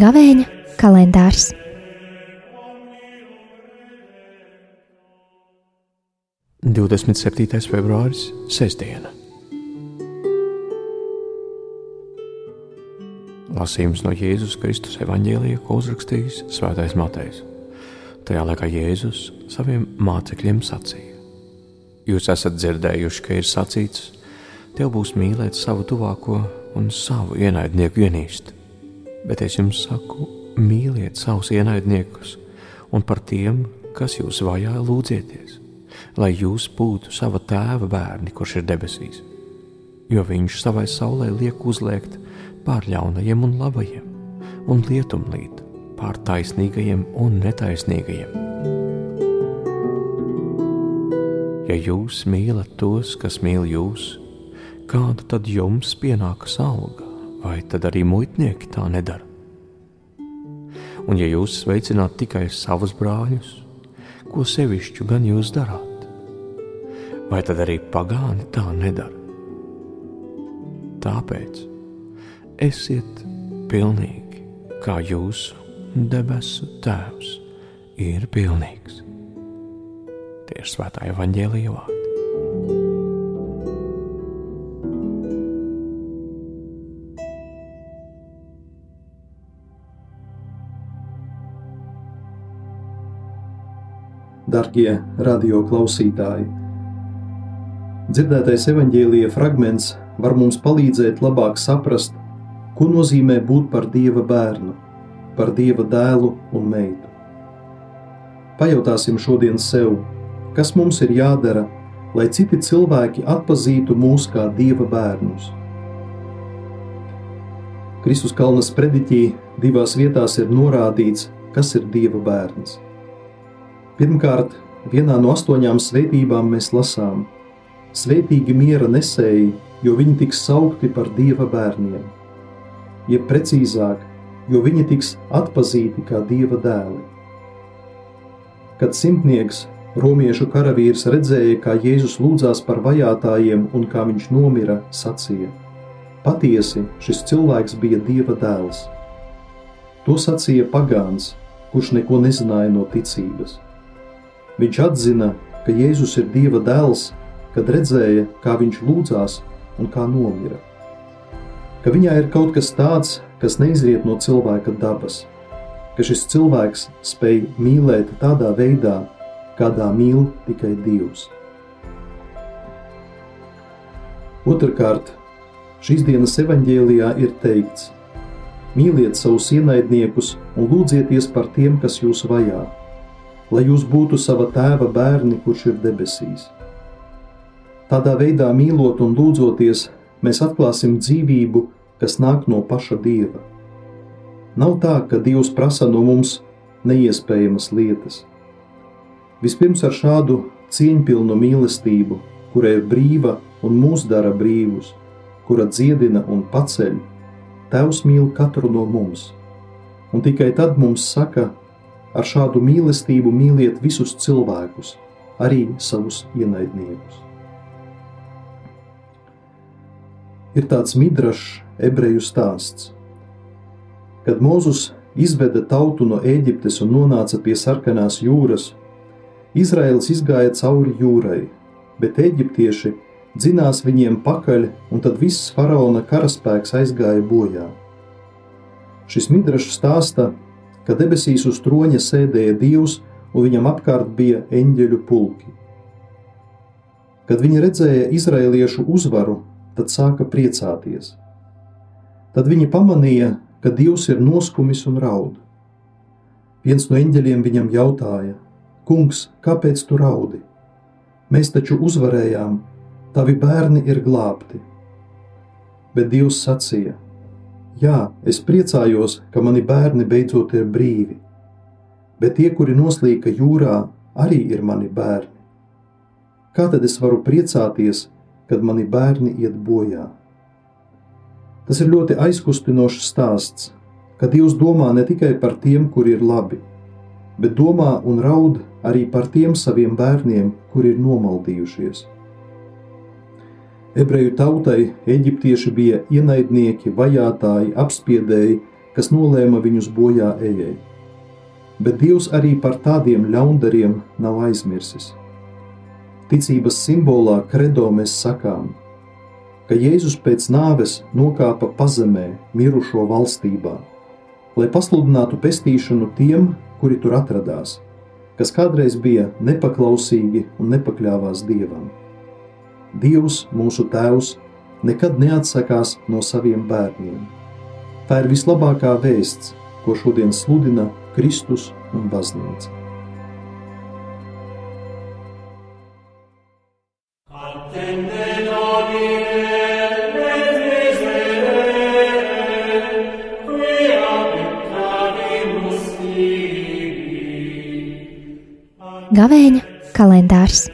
Gavēņa kalendārs. Divdesmit septītais februāris, sestdiena. Lasījums no Jēzus Kristus evanģēlija, ko uzrakstījis Svētais Matejs. Tajā laikā Jēzus saviem mācekļiem sacīja: Jūs esat dzirdējuši, ka ir sacīts, tev būs mīlēt savu tuvāko un savu ienaidnieku ienīst. Bet es jums saku, mīliet savus ienaidniekus, un par tiem, kas jūs vajā, lūdzieties, lai jūs būtu sava tēva bērni, kurš ir debesīs. Jo viņš savai saulē liek uzliekt pār ļaunajiem un labajiem, un lietumlīt pār taisnīgajiem un netaisnīgajiem. Ja jūs mīlat tos, kas mīl jūs, kāda tad jums pienākas alga, vai tad arī muitnieki tā nedara? Un ja jūs sveicināt tikai savus brāļus, ko sevišķu gan jūs darāt? Vai tad arī pagāni tā nedara? Tāpēc esiet pilnīgi, kā jūsu debesu Tēvs ir pilnīgs. Tie ir svētā evaņģēlīja vārdi. Darbie radio klausītāji! Dzirdētais evaņģēlīja fragments var mums palīdzēt labāk saprast, Ko nozīmē būt par Dieva bērnu, par Dieva dēlu un meitu? Pajautāsim šodien sev, kas mums ir jādara, lai citi cilvēki atpazītu mūs kā Dieva bērnus. Kristus Kalnas prediķī divās vietās ir norādīts, kas ir Dieva bērns. Pirmkārt, vienā no astoņām svētībām mēs lasām: Svētīgi miera nesēji, jo viņi tiks saukti par Dieva bērniem jeb precīzāk, jo viņi tiks atpazīti kā dieva dēli. Kad simtnieks, romiešu karavīrs, redzēja, kā Jēzus lūdzās par vajātajiem un kā viņš nomira, sacīja: Patiesi šis cilvēks bija dieva dēls. To sacīja pagāns, kurš neko nezināja no ticības. Viņš atzina, ka Jēzus ir dieva dēls, kad redzēja, kā viņš lūdzās un kā nomira ka viņā ir kaut kas tāds, kas neizriet no cilvēka dabas, ka šis cilvēks spēj mīlēt tādā veidā, kādā mīl tikai Dievs. Otrakārt, šīs dienas evanģēlijā ir teikts: Mīliet savus ienaidniekus un lūdzieties par tiem, kas jūs vajā, lai jūs būtu sava tēva bērni, kurš ir debesīs. Tādā veidā mīlot un lūdzoties, mēs atklāsim dzīvību, kas nāk no paša Dieva. Nav tā, ka Dievs prasa no mums neiespējamas lietas. Vispirms ar šādu cieņpilnu mīlestību, kura ir brīva un mūs dara brīvus, kura dziedina un paceļ, Tevs mīl katru no mums. Un tikai tad mums saka, ar šādu mīlestību mīliet visus cilvēkus, arī savus ienaidniekus. Ir tāds midrašs ebreju stāsts. Kad Mozus izveda tautu no Ēģiptes un nonāca pie sarkanās jūras, Izraels izgāja cauri jūrai, bet eģiptieši dzinās viņiem pakaļ, un tad viss faraona karaspēks aizgāja bojā. Šis midrašs stāsta, ka debesīs uz troņa sēdēja Dievs, un viņam apkārt bija eņģeļu pulki. Kad viņi redzēja izraeliešu uzvaru, tad sāka priecāties. Tad viņi pamanīja, ka Dievs ir noskumis un raud. Viens no eņģeļiem viņam jautāja: Kungs, kāpēc tu raudi? Mēs taču uzvarējām, tavi bērni ir glābti. Bet Dievs sacīja: Jā, es priecājos, ka mani bērni beidzot ir brīvi, bet tie, kuri noslīka jūrā, arī ir mani bērni. Kā tad es varu priecāties, kad mani bērni iet bojā. Tas ir ļoti aizkustinošs stāsts, ka Dievs domā ne tikai par tiem, kuri ir labi, bet domā un raud arī par tiem saviem bērniem, kuri ir nomaldījušies. Ebreju tautai eģiptieši bija ienaidnieki, vajātāji, apspiedēji, kas nolēma viņus bojā ejai. Bet Dievs arī par tādiem ļaundariem nav aizmirsis. Ticības simbolā kredo mēs sakām, ka Jēzus pēc nāves nokāpa pazemē, mirušo valstībā, lai pasludinātu pestīšanu tiem, kuri tur atradās, kas kādreiz bija nepaklausīgi un nepakļāvās Dievam. Dievs, mūsu Tēvs, nekad neatsakās no saviem bērniem. Tā ir vislabākā vēsts, ko šodien sludina Kristus un Baznīca. Gavēņa kalendārs